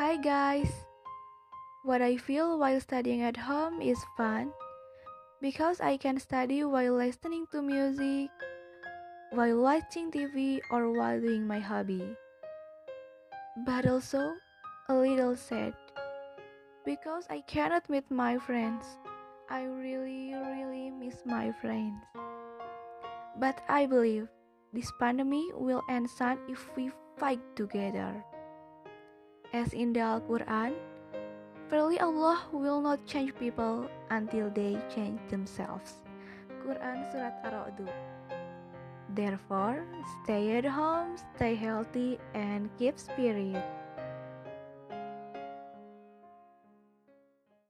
Hi guys! What I feel while studying at home is fun because I can study while listening to music, while watching TV, or while doing my hobby. But also a little sad because I cannot meet my friends. I really, really miss my friends. But I believe this pandemic will end soon if we fight together. As in the Al Quran, verily Allah will not change people until they change themselves. Quran Surat Ar-Ra'd. Therefore, stay at home, stay healthy, and keep spirit.